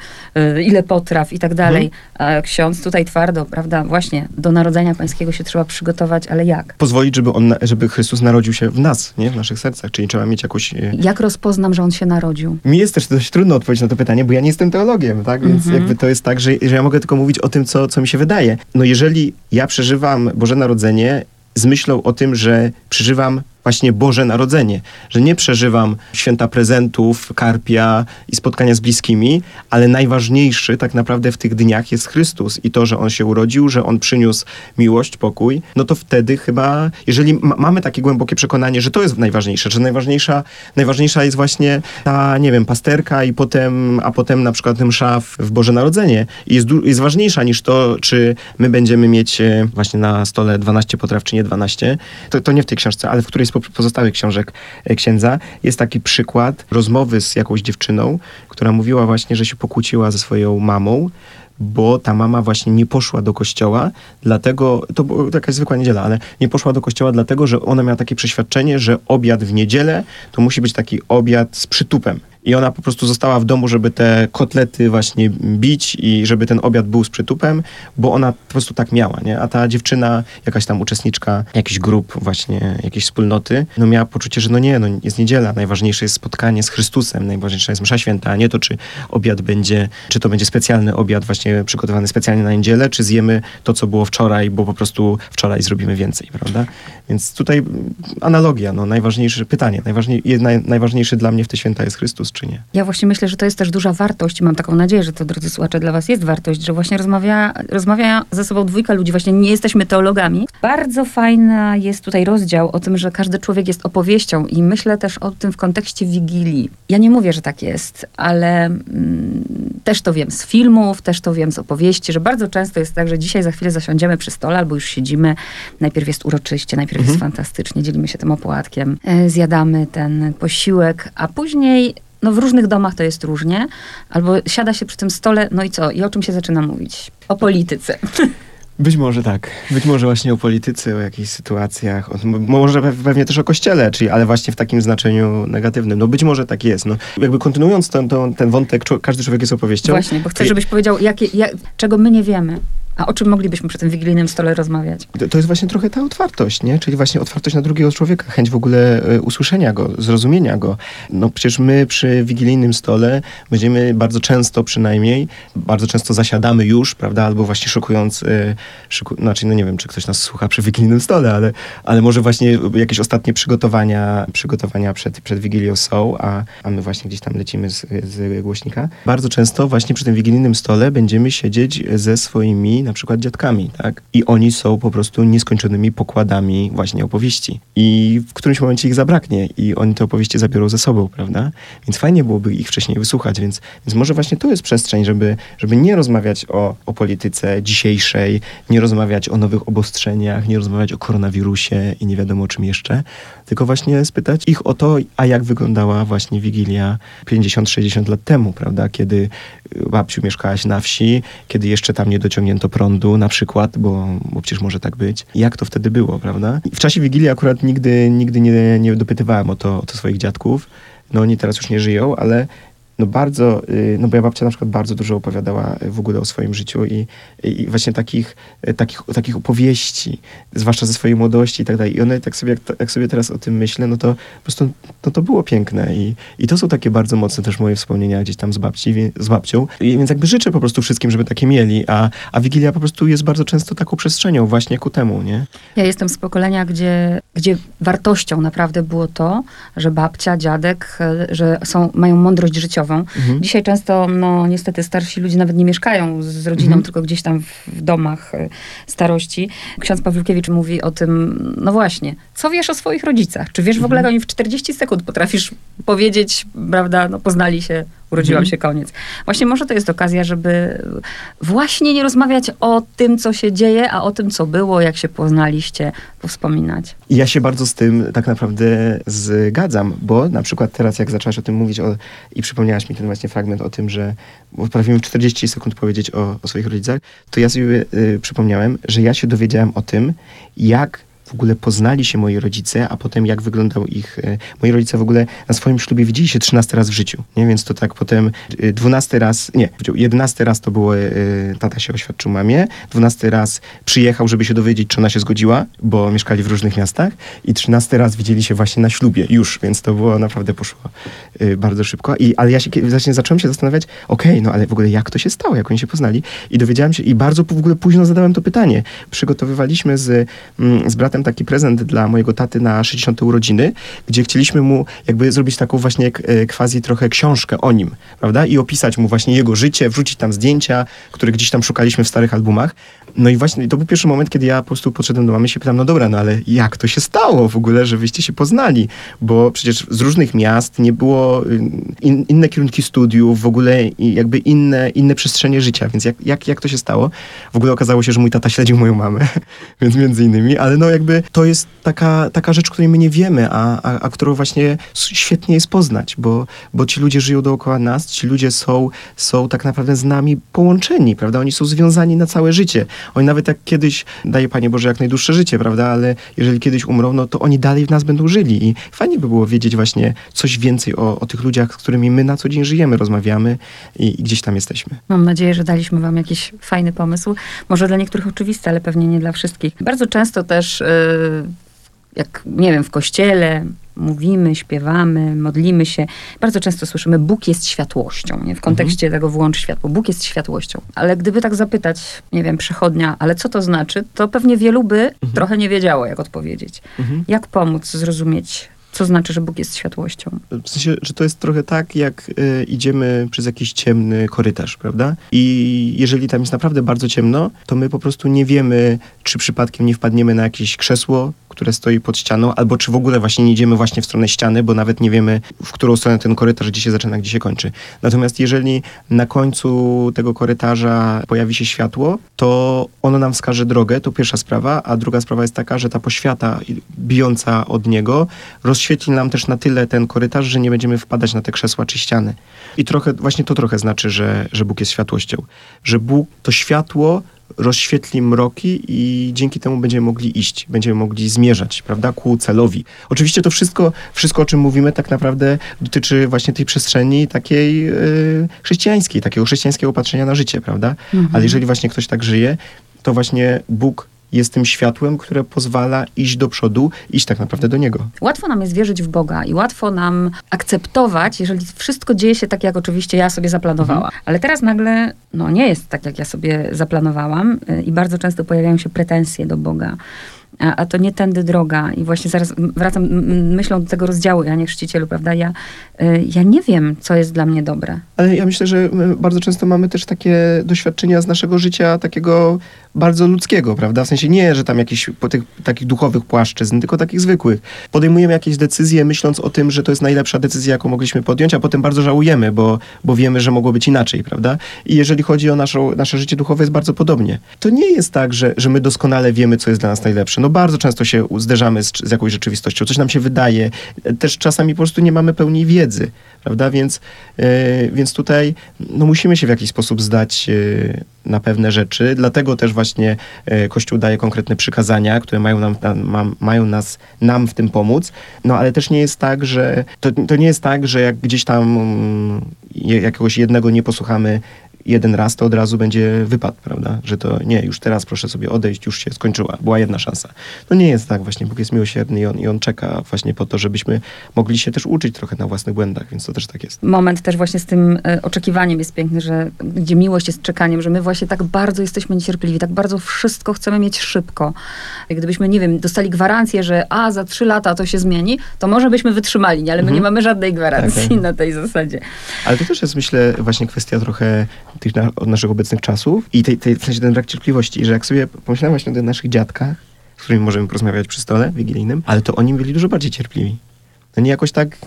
y, ile potraw i tak dalej. A ksiądz tutaj twardo, prawda, właśnie do Narodzenia Pańskiego się trzeba przygotować, ale jak? Pozwolić, żeby, on, żeby Chrystus narodził się w nas, nie? W naszych sercach, czyli trzeba mieć jakąś... y, Jak rozpoznam, że on się narodził? Mi jest też dość trudno odpowiedzieć na to pytanie, bo ja nie jestem teologiem, tak? Więc Mhm. jakby to jest tak, że, że ja mogę tylko mówić o tym, co, co mi się wydaje. No jeżeli ja przeżywam Boże Narodzenie z myślą o tym, że przeżywam właśnie Boże Narodzenie, że nie przeżywam święta prezentów, karpia i spotkania z bliskimi, ale najważniejszy tak naprawdę w tych dniach jest Chrystus i to, że On się urodził, że On przyniósł miłość, pokój, no to wtedy chyba, jeżeli ma- mamy takie głębokie przekonanie, że to jest najważniejsze, że najważniejsza, najważniejsza jest właśnie ta, nie wiem, pasterka i potem, a potem na przykład msza w, w Boże Narodzenie i jest, jest ważniejsza niż to, czy my będziemy mieć e, właśnie na stole 12 potraw, czy nie 12. To, to nie w tej książce, ale w którejś po- pozostałych książek e, księdza jest taki przykład rozmowy z jakąś dziewczyną, która mówiła właśnie, że się pokłóciła ze swoją mamą, bo ta mama właśnie nie poszła do kościoła, dlatego, to była jakaś zwykła niedziela, ale nie poszła do kościoła dlatego, że ona miała takie przeświadczenie, że obiad w niedzielę to musi być taki obiad z przytupem. I ona po prostu została w domu, żeby te kotlety właśnie bić i żeby ten obiad był z przytupem, bo ona po prostu tak miała, nie? A ta dziewczyna, jakaś tam uczestniczka jakichś grup właśnie, jakiejś wspólnoty, no miała poczucie, że no nie, no jest niedziela, najważniejsze jest spotkanie z Chrystusem, najważniejsza jest msza święta, a nie to, czy obiad będzie, czy to będzie specjalny obiad właśnie przygotowany specjalnie na niedzielę, czy zjemy to, co było wczoraj, bo po prostu wczoraj zrobimy więcej, prawda? Więc tutaj analogia, no najważniejsze pytanie, najważniej, naj, najważniejszy dla mnie w te święta jest Chrystus, czy nie? Ja właśnie myślę, że to jest też duża wartość i mam taką nadzieję, że to, drodzy słuchacze, dla was jest wartość, że właśnie rozmawia, rozmawia ze sobą dwójka ludzi, właśnie nie jesteśmy teologami. Bardzo fajna jest tutaj rozdział o tym, że każdy człowiek jest opowieścią i myślę też o tym w kontekście Wigilii. Ja nie mówię, że tak jest, ale mm, też to wiem z filmów, też to wiem z opowieści, że bardzo często jest tak, że dzisiaj za chwilę zasiądziemy przy stole albo już siedzimy, najpierw jest uroczyście, najpierw jest fantastycznie, dzielimy się tym opłatkiem, e, zjadamy ten posiłek, a później no w różnych domach to jest różnie, albo siada się przy tym stole, no i co? I o czym się zaczyna mówić? O polityce. Być może tak. Być może właśnie o polityce, o jakichś sytuacjach, o, może pe- pewnie też o kościele, czyli, ale właśnie w takim znaczeniu negatywnym. No być może tak jest. No, jakby kontynuując ten, ten, ten wątek, każdy człowiek jest opowieścią. Właśnie, bo chcę, żebyś powiedział, jakie, jak, czego my nie wiemy. A o czym moglibyśmy przy tym wigilijnym stole rozmawiać? To, to jest właśnie trochę ta otwartość, nie? Czyli właśnie otwartość na drugiego człowieka, chęć w ogóle y, usłyszenia go, zrozumienia go. No przecież my przy wigilijnym stole będziemy bardzo często przynajmniej, bardzo często zasiadamy już, prawda? Albo właśnie szukując, y, szuku, znaczy no nie wiem, czy ktoś nas słucha przy wigilijnym stole, ale, ale może właśnie jakieś ostatnie przygotowania, przygotowania przed, przed Wigilią są, a, a my właśnie gdzieś tam lecimy z, z głośnika. Bardzo często właśnie przy tym wigilijnym stole będziemy siedzieć ze swoimi na przykład dziadkami, tak? I oni są po prostu nieskończonymi pokładami właśnie opowieści. I w którymś momencie ich zabraknie i oni te opowieści zabiorą ze sobą, prawda? Więc fajnie byłoby ich wcześniej wysłuchać, więc, więc może właśnie to jest przestrzeń, żeby, żeby nie rozmawiać o, o polityce dzisiejszej, nie rozmawiać o nowych obostrzeniach, nie rozmawiać o koronawirusie i nie wiadomo czym jeszcze, tylko właśnie spytać ich o to, a jak wyglądała właśnie Wigilia 50-60 lat temu, prawda? Kiedy babciu mieszkałaś na wsi, kiedy jeszcze tam nie dociągnięto prądu na przykład, bo, bo przecież może tak być. Jak to wtedy było, prawda? W czasie Wigilii akurat nigdy, nigdy nie, nie dopytywałem o to, o to swoich dziadków. No oni teraz już nie żyją, ale no bardzo, y, no moja babcia na przykład bardzo dużo opowiadała w ogóle o swoim życiu i, i właśnie takich, y, takich, takich opowieści, zwłaszcza ze swojej młodości i tak dalej. I one, tak sobie, jak, sobie teraz o tym myślę, no to po prostu no to było piękne i, i to są takie bardzo mocne też moje wspomnienia gdzieś tam z babci, z babcią. I więc jakby życzę po prostu wszystkim, żeby takie mieli, a, a Wigilia po prostu jest bardzo często taką przestrzenią właśnie ku temu, nie? Ja jestem z pokolenia, gdzie, gdzie wartością naprawdę było to, że babcia, dziadek, y, że są, mają mądrość życiową, Mhm. Dzisiaj często, no niestety, starsi ludzie nawet nie mieszkają z rodziną, mhm. tylko gdzieś tam w domach y, starości. Ksiądz Pawlukiewicz mówi o tym, no właśnie, co wiesz o swoich rodzicach? Czy wiesz w ogóle, mhm. oni w 40 sekund potrafisz powiedzieć, prawda, no poznali się urodziłam mhm. się, koniec. Właśnie może to jest okazja, żeby właśnie nie rozmawiać o tym, co się dzieje, a o tym, co było, jak się poznaliście, powspominać. Ja się bardzo z tym tak naprawdę zgadzam, bo na przykład teraz, jak zaczęłaś o tym mówić o, i przypomniałaś mi ten właśnie fragment o tym, że potrafimy w 40 sekund powiedzieć o, o swoich rodzicach, to ja sobie y, przypomniałem, że ja się dowiedziałem o tym, jak w ogóle poznali się moi rodzice, a potem jak wyglądał ich... E, moi rodzice w ogóle na swoim ślubie widzieli się 13 raz w życiu, nie? Więc to tak potem 12 e, raz, nie, 11 raz to było, e, tata się oświadczył mamie, 12 raz przyjechał, żeby się dowiedzieć, czy ona się zgodziła, bo mieszkali w różnych miastach i 13 raz widzieli się właśnie na ślubie już, więc to było naprawdę poszło bardzo szybko. I, ale ja się właśnie zacząłem się zastanawiać, okej, okay, no ale w ogóle jak to się stało, jak oni się poznali i dowiedziałem się i bardzo w ogóle późno zadałem to pytanie. Przygotowywaliśmy z, mm, z bratem taki prezent dla mojego taty na 60 urodziny, gdzie chcieliśmy mu jakby zrobić taką właśnie e, quasi trochę książkę o nim, prawda? I opisać mu właśnie jego życie, wrzucić tam zdjęcia, które gdzieś tam szukaliśmy w starych albumach. No i właśnie to był pierwszy moment, kiedy ja po prostu podszedłem do mamy i się pytam, no dobra, no ale jak to się stało w ogóle, że wyście się poznali? Bo przecież z różnych miast nie było y, in, inne kierunki studiów, w ogóle jakby inne, inne przestrzenie życia, więc jak, jak, jak to się stało? W ogóle okazało się, że mój tata śledził moją mamę, więc między innymi, ale no jakby to jest taka, taka rzecz, której my nie wiemy, a, a, a którą właśnie świetnie jest poznać, bo, bo ci ludzie żyją dookoła nas, ci ludzie są, są tak naprawdę z nami połączeni, prawda? Oni są związani na całe życie. Oni nawet jak kiedyś, daje Panie Boże jak najdłuższe życie, prawda? Ale jeżeli kiedyś umrą, no to oni dalej w nas będą żyli i fajnie by było wiedzieć właśnie coś więcej o, o tych ludziach, z którymi my na co dzień żyjemy, rozmawiamy i, i gdzieś tam jesteśmy. Mam nadzieję, że daliśmy Wam jakiś fajny pomysł. Może dla niektórych oczywisty, ale pewnie nie dla wszystkich. Bardzo często też jak nie wiem, w kościele mówimy, śpiewamy, modlimy się. Bardzo często słyszymy, Bóg jest światłością, nie? w kontekście mhm. tego włącz światło. Bóg jest światłością. Ale gdyby tak zapytać, nie wiem, przechodnia, ale co to znaczy, to pewnie wielu by mhm. trochę nie wiedziało, jak odpowiedzieć. Mhm. Jak pomóc zrozumieć co znaczy, że Bóg jest światłością? W sensie, że to jest trochę tak, jak y, idziemy przez jakiś ciemny korytarz, prawda? I jeżeli tam jest naprawdę bardzo ciemno, to my po prostu nie wiemy, czy przypadkiem nie wpadniemy na jakieś krzesło, które stoi pod ścianą, albo czy w ogóle właśnie nie idziemy właśnie w stronę ściany, bo nawet nie wiemy, w którą stronę ten korytarz, gdzie się zaczyna, gdzie się kończy. Natomiast jeżeli na końcu tego korytarza pojawi się światło, to ono nam wskaże drogę, to pierwsza sprawa, a druga sprawa jest taka, że ta poświata bijąca od niego rozświetli nam też na tyle ten korytarz, że nie będziemy wpadać na te krzesła czy ściany. I trochę, właśnie to trochę znaczy, że, że Bóg jest światłością. Że Bóg, to światło rozświetli mroki i dzięki temu będziemy mogli iść, będziemy mogli zmierzać, prawda, ku celowi. Oczywiście to wszystko, wszystko o czym mówimy tak naprawdę dotyczy właśnie tej przestrzeni takiej y, chrześcijańskiej, takiego chrześcijańskiego patrzenia na życie, prawda? Mhm. Ale jeżeli właśnie ktoś tak żyje, to właśnie Bóg jest tym światłem, które pozwala iść do przodu, iść tak naprawdę do Niego. Łatwo nam jest wierzyć w Boga i łatwo nam akceptować, jeżeli wszystko dzieje się tak, jak oczywiście ja sobie zaplanowałam. Mhm. Ale teraz nagle, no nie jest tak, jak ja sobie zaplanowałam y, i bardzo często pojawiają się pretensje do Boga a, a to nie tędy droga. I właśnie zaraz wracam myślą do tego rozdziału, Janie Chrzcicielu, prawda? Ja, y, ja nie wiem, co jest dla mnie dobre. Ale ja myślę, że bardzo często mamy też takie doświadczenia z naszego życia, takiego bardzo ludzkiego, prawda? W sensie nie, że tam jakichś tych, takich duchowych płaszczyzn, tylko takich zwykłych. Podejmujemy jakieś decyzje, myśląc o tym, że to jest najlepsza decyzja, jaką mogliśmy podjąć, a potem bardzo żałujemy, bo, bo wiemy, że mogło być inaczej, prawda? I jeżeli chodzi o naszą, nasze życie duchowe, jest bardzo podobnie. To nie jest tak, że, że my doskonale wiemy, co jest dla nas najlepsze. No bardzo często się zderzamy z, z jakąś rzeczywistością, coś nam się wydaje. Też czasami po prostu nie mamy pełni wiedzy, prawda? Więc, yy, więc tutaj no, musimy się w jakiś sposób zdać yy, na pewne rzeczy. Dlatego też właśnie yy, Kościół daje konkretne przykazania, które mają, nam, ma, mają nas, nam w tym pomóc. No ale też nie jest tak, że to, to nie jest tak, że jak gdzieś tam mm, jakiegoś jednego nie posłuchamy jeden raz, to od razu będzie wypad, prawda? Że to nie, już teraz proszę sobie odejść, już się skończyła, była jedna szansa. To nie jest tak właśnie, Bóg jest miłosierny i on, i on czeka właśnie po to, żebyśmy mogli się też uczyć trochę na własnych błędach, więc to też tak jest. Moment też właśnie z tym e, oczekiwaniem jest piękny, że gdzie miłość jest czekaniem, że my właśnie tak bardzo jesteśmy niecierpliwi, tak bardzo wszystko chcemy mieć szybko. Gdybyśmy, nie wiem, dostali gwarancję, że a, za trzy lata to się zmieni, to może byśmy wytrzymali, nie? ale my mhm. nie mamy żadnej gwarancji tak, tak. na tej zasadzie. Ale to też jest, myślę, właśnie kwestia trochę tych na, od naszych obecnych czasów i tej, tej, w sensie ten brak cierpliwości, że jak sobie pomyślałem właśnie o tych naszych dziadkach, z którymi możemy porozmawiać przy stole wigilijnym, ale to oni byli dużo bardziej cierpliwi. No nie jakoś tak,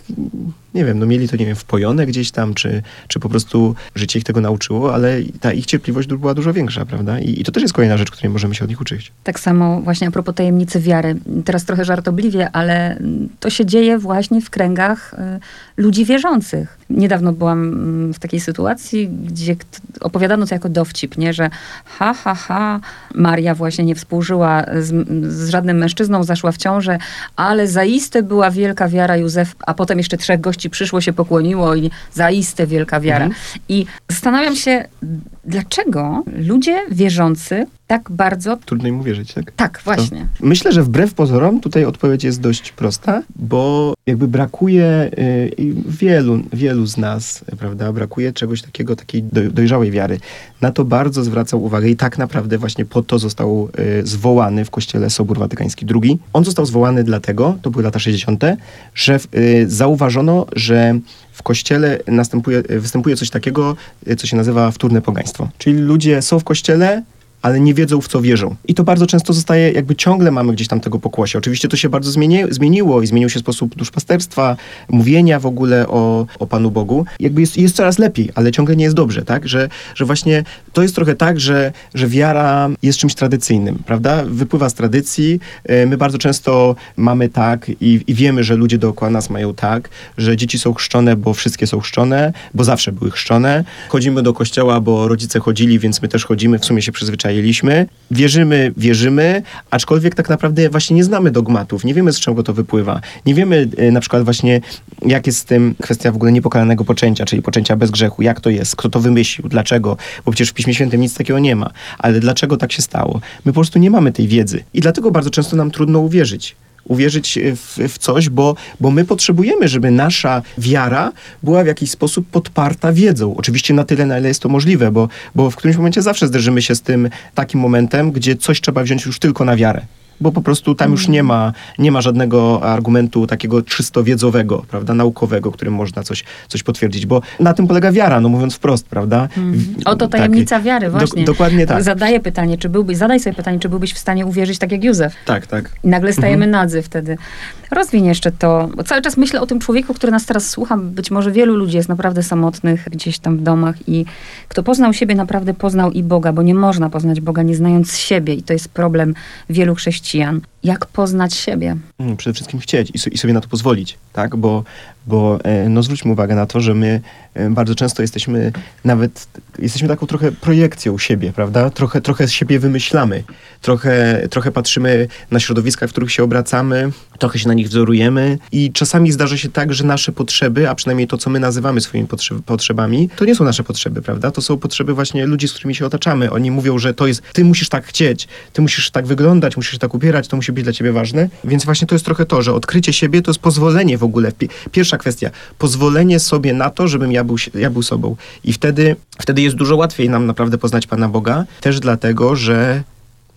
nie wiem, no mieli to, nie wiem, wpojone gdzieś tam, czy, czy po prostu życie ich tego nauczyło, ale ta ich cierpliwość była dużo większa, prawda? I, I, to też jest kolejna rzecz, której możemy się od nich uczyć. Tak samo właśnie a propos tajemnicy wiary. Teraz trochę żartobliwie, ale to się dzieje właśnie w kręgach y, ludzi wierzących. Niedawno byłam mm, w takiej sytuacji, gdzie opowiadano to jako dowcip, nie? Że ha, ha, ha, Maria właśnie nie współżyła z, z żadnym mężczyzną, zaszła w ciążę, ale zaiste była wielka wiara Józef, a potem jeszcze trzech gości przyszło, się pokłoniło i zaiste wielka wiara. Mhm. I zastanawiam się, dlaczego ludzie wierzący tak bardzo... Trudno im uwierzyć, tak? Tak, właśnie. To myślę, że wbrew pozorom tutaj odpowiedź jest dość prosta, bo jakby brakuje y, wielu, wielu z nas, prawda, brakuje czegoś takiego, takiej dojrzałej wiary. Na to bardzo zwracał uwagę i tak naprawdę właśnie po to został y, zwołany w kościele Sobór Watykański II. On został zwołany dlatego, to były lata 60., że y, zauważono, że w kościele następuje, występuje coś takiego, co się nazywa wtórne pogaństwo. Czyli ludzie są w kościele, ale nie wiedzą, w co wierzą. I to bardzo często zostaje, jakby ciągle mamy gdzieś tam tego pokłosie. Oczywiście to się bardzo zmieni, zmieniło i zmienił się sposób duszpasterstwa, mówienia w ogóle o, o Panu Bogu. Jakby jest, jest coraz lepiej, ale ciągle nie jest dobrze, tak? Że, że właśnie to jest trochę tak, że, że wiara jest czymś tradycyjnym, prawda? Wypływa z tradycji. E, my bardzo często mamy tak i, i wiemy, że ludzie dookoła nas mają tak, że dzieci są chrzczone, bo wszystkie są chrzczone, bo zawsze były chrzczone. Chodzimy do kościoła, bo rodzice chodzili, więc my też chodzimy. W sumie się przyzwyczailiśmy zajęliśmy. Wierzymy, wierzymy, aczkolwiek tak naprawdę właśnie nie znamy dogmatów, nie wiemy z czego to wypływa. Nie wiemy e, na przykład właśnie, jak jest z tym kwestia w ogóle niepokalanego poczęcia, czyli poczęcia bez grzechu, jak to jest, kto to wymyślił, dlaczego, bo przecież w Piśmie Świętym nic takiego nie ma. Ale dlaczego tak się stało? My po prostu nie mamy tej wiedzy i dlatego bardzo często nam trudno uwierzyć uwierzyć w, w, coś, bo, bo my potrzebujemy, żeby nasza wiara była w jakiś sposób podparta wiedzą. Oczywiście na tyle, na ile jest to możliwe, bo, bo w którymś momencie zawsze zderzymy się z tym takim momentem, gdzie coś trzeba wziąć już tylko na wiarę bo po prostu tam już nie ma, nie ma żadnego argumentu takiego czysto wiedzowego, prawda, naukowego, którym można coś, coś potwierdzić, bo na tym polega wiara, no mówiąc wprost, prawda? Mm. Oto tajemnica tak, wiary, właśnie. Do, dokładnie tak. Zadaję pytanie, czy byłbyś, zadaj sobie pytanie, czy byłbyś w stanie uwierzyć tak jak Józef? Tak, tak. I nagle stajemy mhm. nadzy wtedy. Rozwiń jeszcze to, bo cały czas myślę o tym człowieku, który nas teraz słucha. Być może wielu ludzi jest naprawdę samotnych gdzieś tam w domach i kto poznał siebie, naprawdę poznał i Boga, bo nie można poznać Boga nie znając siebie i to jest problem wielu chrześcijan. Jak poznać siebie? Mm, przede wszystkim chcieć i sobie na to pozwolić, tak? Bo, bo e, no zwróćmy uwagę na to, że my e, bardzo często jesteśmy nawet, jesteśmy taką trochę projekcją siebie, prawda? Trochę, trochę siebie wymyślamy. Trochę, trochę patrzymy na środowiska, w których się obracamy, trochę się na nich wzorujemy i czasami zdarza się tak, że nasze potrzeby, a przynajmniej to, co my nazywamy swoimi potrzeb, potrzebami, to nie są nasze potrzeby, prawda? To są potrzeby właśnie ludzi, z którymi się otaczamy. Oni mówią, że to jest, ty musisz tak chcieć, ty musisz tak wyglądać, musisz tak ubierać, to musi być dla ciebie ważne. Więc właśnie to jest trochę to, że odkrycie siebie to jest pozwolenie w ogóle. Pierwsza kwestia, pozwolenie sobie na to, żebym ja był, ja był sobą. I wtedy, wtedy jest dużo łatwiej nam naprawdę poznać Pana Boga, też dlatego, że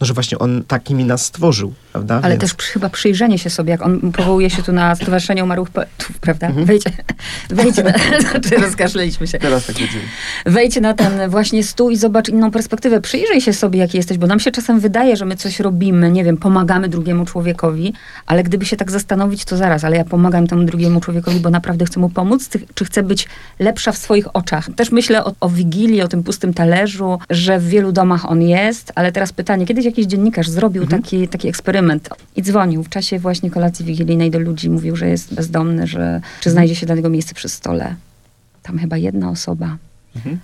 no, że właśnie on takimi nas stworzył, prawda? Ale Więc... też chyba przyjrzenie się sobie, jak on powołuje się tu na Stowarzyszenie Umarłych Poetów, prawda? Mhm. Wejdź, wejdź na... znaczy rozkaszleliśmy się. Teraz tak widzimy. Wejdź na ten właśnie stół i zobacz inną perspektywę. Przyjrzyj się sobie, jaki jesteś, bo nam się czasem wydaje, że my coś robimy, nie wiem, pomagamy drugiemu człowiekowi, ale gdyby się tak zastanowić, to zaraz, ale ja pomagam temu drugiemu człowiekowi, bo naprawdę chcę mu pomóc, czy chcę być lepsza w swoich oczach? Też myślę o, o Wigilii, o tym pustym talerzu, że w wielu domach on jest, ale teraz pytanie, kiedyś jakiś dziennikarz zrobił mhm. taki, taki eksperyment i dzwonił w czasie właśnie kolacji wigilijnej do ludzi, mówił, że jest bezdomny, że czy znajdzie się dla niego miejsce przy stole. Tam chyba jedna osoba mhm.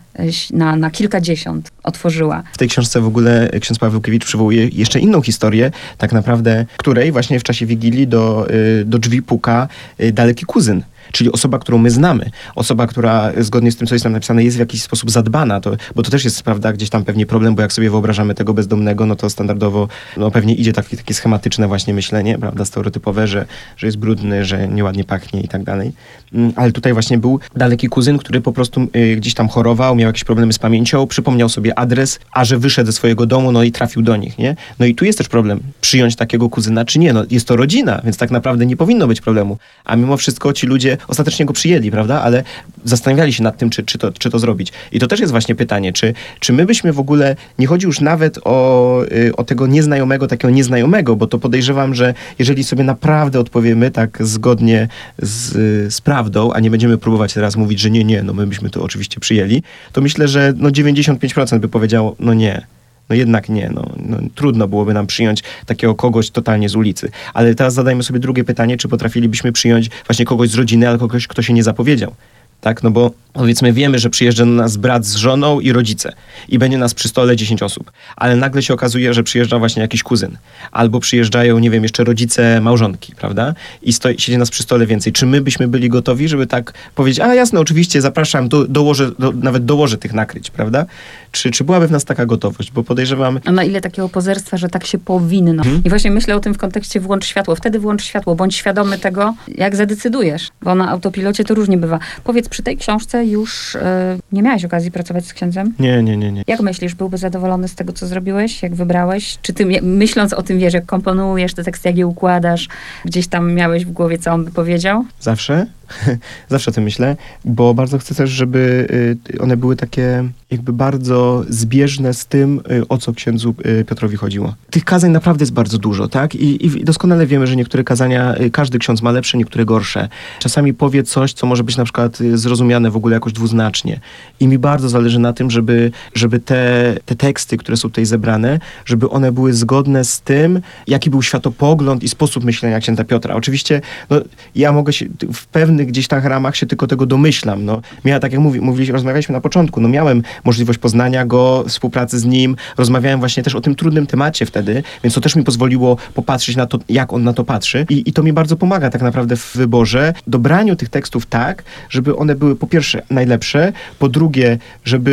na, na kilkadziesiąt otworzyła. W tej książce w ogóle ksiądz Pawełkiewicz przywołuje jeszcze inną historię, tak naprawdę, której właśnie w czasie Wigilii do, y, do drzwi puka y, daleki kuzyn czyli osoba, którą my znamy, osoba, która zgodnie z tym, co jest tam napisane, jest w jakiś sposób zadbana, to, bo to też jest, prawda, gdzieś tam pewnie problem, bo jak sobie wyobrażamy tego bezdomnego, no to standardowo, no pewnie idzie takie, takie schematyczne właśnie myślenie, prawda, stereotypowe, że, że jest brudny, że nieładnie pachnie i tak dalej. Mm, ale tutaj właśnie był daleki kuzyn, który po prostu y, gdzieś tam chorował, miał jakieś problemy z pamięcią, przypomniał sobie adres, a że wyszedł ze swojego domu, no i trafił do nich, nie? No i tu jest też problem, przyjąć takiego kuzyna, czy nie? No jest to rodzina, więc tak naprawdę nie powinno być problemu. A mimo wszystko ci ludzie ostatecznie go przyjęli, prawda? Ale zastanawiali się nad tym, czy, czy, to, czy to zrobić. I to też jest właśnie pytanie, czy, czy my byśmy w ogóle, nie chodzi już nawet o, y, o tego nieznajomego, takiego nieznajomego, bo to podejrzewam, że jeżeli sobie naprawdę odpowiemy tak zgodnie z, z prawdą, a nie będziemy próbować teraz mówić, że nie, nie, no my byśmy to oczywiście przyjęli, to myślę, że no 95% by powiedziało, no nie, no jednak nie, no, no, trudno byłoby nam przyjąć takiego kogoś totalnie z ulicy. Ale teraz zadajmy sobie drugie pytanie, czy potrafilibyśmy przyjąć właśnie kogoś z rodziny, ale kogoś, kto się nie zapowiedział tak? No bo powiedzmy wiemy, że przyjeżdża do nas brat z żoną i rodzice i będzie nas przy stole 10 osób, ale nagle się okazuje, że przyjeżdża właśnie jakiś kuzyn albo przyjeżdżają, nie wiem, jeszcze rodzice małżonki, prawda? I stoi, siedzi nas przy stole więcej. Czy my byśmy byli gotowi, żeby tak powiedzieć, a jasne, oczywiście, zapraszam, do, dołożę, do, nawet dołożę tych nakryć, prawda? Czy, czy byłaby w nas taka gotowość? Bo podejrzewam... A na ile takiego pozerstwa, że tak się powinno? Hmm? I właśnie myślę o tym w kontekście włącz światło. Wtedy włącz światło, bądź świadomy tego, jak zadecydujesz, bo na autopilocie to różnie bywa. Powiedz, przy tej książce już e, nie miałeś okazji pracować z księdzem? Nie, nie, nie, nie. Jak myślisz, byłby zadowolony z tego, co zrobiłeś, jak wybrałeś? Czy ty, myśląc o tym, wiesz, jak komponujesz te teksty, jak je układasz, gdzieś tam miałeś w głowie, co on by powiedział? Zawsze. Zawsze o tym myślę, bo bardzo chcę też, żeby y, one były takie jakby bardzo zbieżne z tym, y, o co księdzu y, Piotrowi chodziło. Tych kazań naprawdę jest bardzo dużo, tak? I, I, doskonale wiemy, że niektóre kazania, każdy ksiądz ma lepsze, niektóre gorsze. Czasami powie coś, co może być na przykład zrozumiane w ogóle jakoś dwuznacznie. I mi bardzo zależy na tym, żeby, żeby te, te teksty, które są tutaj zebrane, żeby one były zgodne z tym, jaki był światopogląd i sposób myślenia księdza Piotra. Oczywiście, no, ja mogę się w pewnym pewnych gdzieś tam ramach się tylko tego domyślam. No, miałem, tak jak mówi, mówiliśmy, rozmawialiśmy na początku, no miałem możliwość poznania go, współpracy z nim, rozmawiałem właśnie też o tym trudnym temacie wtedy, więc to też mi pozwoliło popatrzeć na to, jak on na to patrzy i, i to mi bardzo pomaga tak naprawdę w wyborze, dobraniu tych tekstów tak, żeby one były po pierwsze najlepsze, po drugie, żeby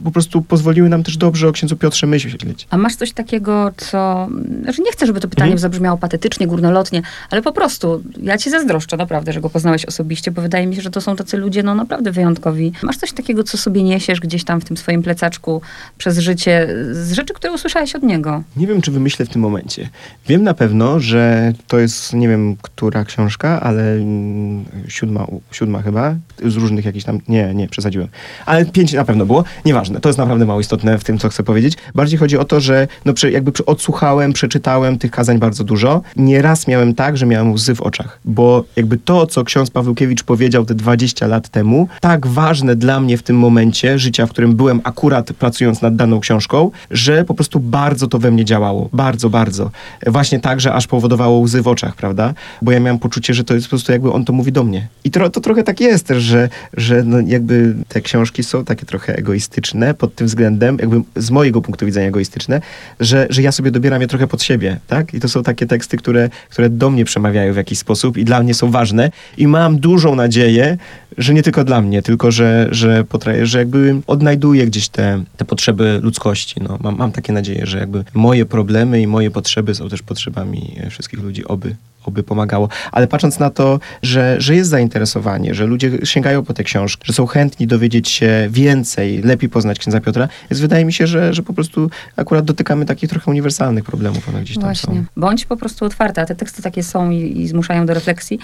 y, po prostu pozwoliły nam też dobrze o księdzu Piotrze myśleć. A masz coś takiego, co... Znaczy nie chcę, żeby to pytanie mhm. zabrzmiało patetycznie, górnolotnie, ale po prostu ja ci zazdroszczę naprawdę, że go poznałeś poznałeś osobiście, bo wydaje mi się, że to są tacy ludzie, no naprawdę wyjątkowi. Masz coś takiego, co sobie niesiesz gdzieś tam w tym swoim plecaczku przez życie, z rzeczy, które usłyszałeś od niego? Nie wiem, czy wymyślę w tym momencie. Wiem na pewno, że to jest, nie wiem, która książka, ale mm, siódma, siódma chyba, z różnych jakichś tam, nie, nie, przesadziłem. Ale pięć na pewno było. Nieważne, to jest naprawdę mało istotne w tym, co chcę powiedzieć. Bardziej chodzi o to, że no, jakby odsłuchałem, przeczytałem tych kazań bardzo dużo. Nieraz miałem tak, że miałem łzy w oczach, bo jakby to, co książka ksiądz Pawłkiewicz powiedział te 20 lat temu, tak ważne dla mnie w tym momencie życia, w którym byłem akurat pracując nad daną książką, że po prostu bardzo to we mnie działało. Bardzo, bardzo. Właśnie tak, że aż powodowało łzy w oczach, prawda? Bo ja miałem poczucie, że to jest po prostu jakby on to mówi do mnie. I to, to trochę tak jest też, że, że no jakby te książki są takie trochę egoistyczne pod tym względem, jakby z mojego punktu widzenia egoistyczne, że, że ja sobie dobieram je trochę pod siebie, tak? I to są takie teksty, które, które do mnie przemawiają w jakiś sposób i dla mnie są ważne i mam dużą nadzieję, że nie tylko dla mnie, tylko że, że, potrafię, że jakby odnajduję gdzieś te, te potrzeby ludzkości. No, mam, mam takie nadzieję, że jakby moje problemy i moje potrzeby są też potrzebami wszystkich ludzi, oby oby pomagało. Ale patrząc na to, że, że jest zainteresowanie, że ludzie sięgają po te książki, że są chętni dowiedzieć się więcej, lepiej poznać księdza Piotra, więc wydaje mi się, że, że po prostu akurat dotykamy takich trochę uniwersalnych problemów, one gdzieś tam Właśnie. są. Bądź po prostu otwarta, a te teksty takie są i, i zmuszają do refleksji.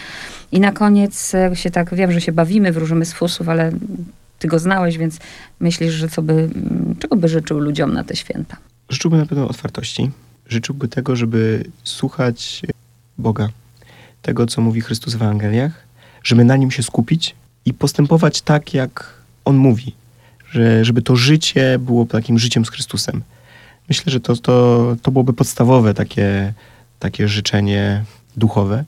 I na koniec e, się tak, wiem, że się bawimy, wróżymy z fusów, ale ty go znałeś, więc myślisz, że co by, mm, czego by życzył ludziom na te święta? Życzyłby na pewno otwartości. Życzyłby tego, żeby słuchać Boga, tego, co mówi Chrystus w Ewangeliach, żeby na nim się skupić i postępować tak, jak On mówi. Że, żeby to życie było takim życiem z Chrystusem. Myślę, że to, to, to byłoby podstawowe takie, takie życzenie duchowe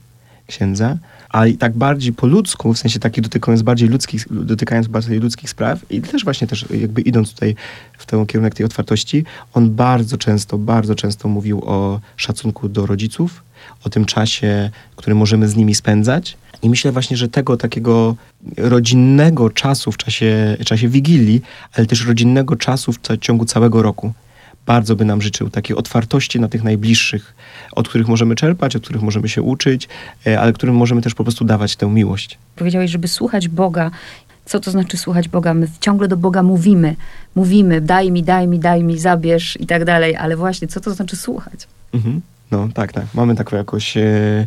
księdza, a i tak bardziej po ludzku, w sensie taki dotykając bardziej ludzkich, dotykając bardziej ludzkich spraw i też właśnie też jakby idąc tutaj w ten kierunek tej otwartości, on bardzo często, bardzo często mówił o szacunku do rodziców, o tym czasie, który możemy z nimi spędzać. I myślę właśnie, że tego takiego rodzinnego czasu w czasie, czasie Wigilii, ale też rodzinnego czasu w ciągu całego roku bardzo by nam życzył takiej otwartości na tych najbliższych, od których możemy czerpać, od których możemy się uczyć, e, ale którym możemy też po prostu dawać tę miłość. Powiedziałeś, żeby słuchać Boga. Co to znaczy słuchać Boga? My ciągle do Boga mówimy. Mówimy, daj mi, daj mi, daj mi, zabierz i tak dalej, ale właśnie, co to znaczy słuchać? Mhm. No tak, tak. Mamy taką jakąś e,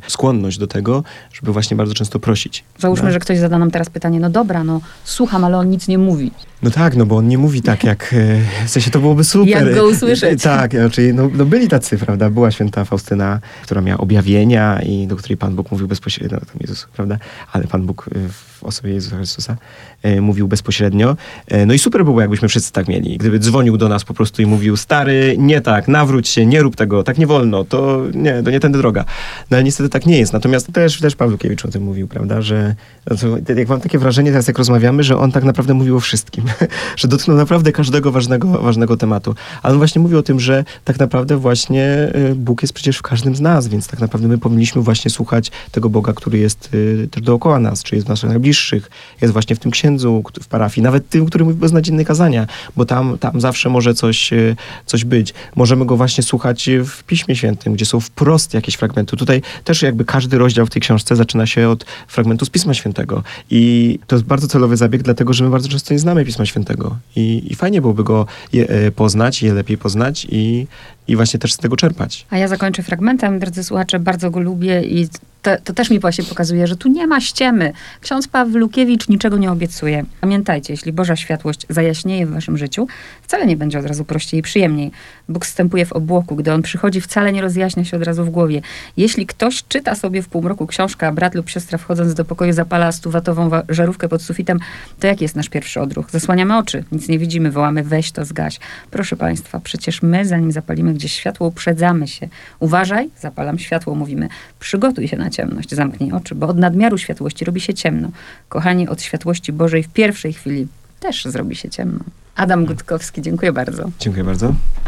skłonność do tego, żeby właśnie bardzo często prosić. Załóżmy, no. że ktoś zada nam teraz pytanie, no dobra, no słucham, ale on nic nie mówi. No tak, no bo on nie mówi tak jak, e, w sensie to byłoby super. Jak go usłyszeć. Tak, znaczy, no, no byli tacy, prawda, była święta Faustyna, która miała objawienia i do której Pan Bóg mówił bezpośrednio, no, tam Jezus, prawda, ale Pan Bóg e, w osobie Jezusa Chrystusa e, mówił bezpośrednio. E, no i super było, jakbyśmy wszyscy tak mieli. Gdyby dzwonił do nas po prostu i mówił, stary, nie tak, nawróć się, nie rób tego, tak nie wolno, to nie, to nie tędy droga. No ale niestety tak nie jest. Natomiast też, też Pawlukiewicz o tym mówił, prawda, że no jak mam takie wrażenie teraz, jak rozmawiamy, że on tak naprawdę mówił o wszystkim, że dotknął naprawdę każdego ważnego, ważnego tematu. Ale on właśnie mówił o tym, że tak naprawdę właśnie y, Bóg jest przecież w każdym z nas, więc tak naprawdę my powinniśmy właśnie słuchać tego Boga, który jest y, też dookoła nas, czy jest w naszych najbliższych, jest właśnie w tym księdzu w parafii, nawet tym, który mówi beznadziejne kazania, bo tam, tam zawsze może coś, y, coś być. Możemy go właśnie słuchać w Piśmie Świętym, gdzie są wprost jakieś fragmenty. Tutaj też jakby każdy rozdział w tej książce zaczyna się od fragmentu z Pisma Świętego. I to jest bardzo celowy zabieg, dlatego że my bardzo często nie znamy Pisma Świętego. I, i fajnie byłoby go je, e, poznać, je lepiej poznać i, i właśnie też z tego czerpać. A ja zakończę fragmentem, drodzy słuchacze, bardzo go lubię i to, to, też mi właśnie pokazuje, że tu nie ma ściemy. Ksiądz Pawlukiewicz niczego nie obiecuje. Pamiętajcie, jeśli Boża światłość zajaśnieje w waszym życiu, wcale nie będzie od razu prościej i przyjemniej. Bóg wstępuje w obłoku. Gdy On przychodzi, wcale nie rozjaśnia się od razu w głowie. Jeśli ktoś czyta sobie w półmroku książkę, a brat lub siostra wchodząc do pokoju zapala stuwatową żarówkę pod sufitem, to jaki jest nasz pierwszy odruch? Zasłaniamy oczy, nic nie widzimy, wołamy weź to zgaś. Proszę Państwa, przecież my, zanim zapalimy gdzieś światło, uprzedzamy się. Uważaj, zapalam światło, mówimy, przygotuj się na ciemność, zamknij oczy, bo od nadmiaru światłości robi się ciemno. Kochani, od światłości Bożej w pierwszej chwili też zrobi się ciemno. Adam Gutkowski, dziękuję bardzo. Dziękuję bardzo.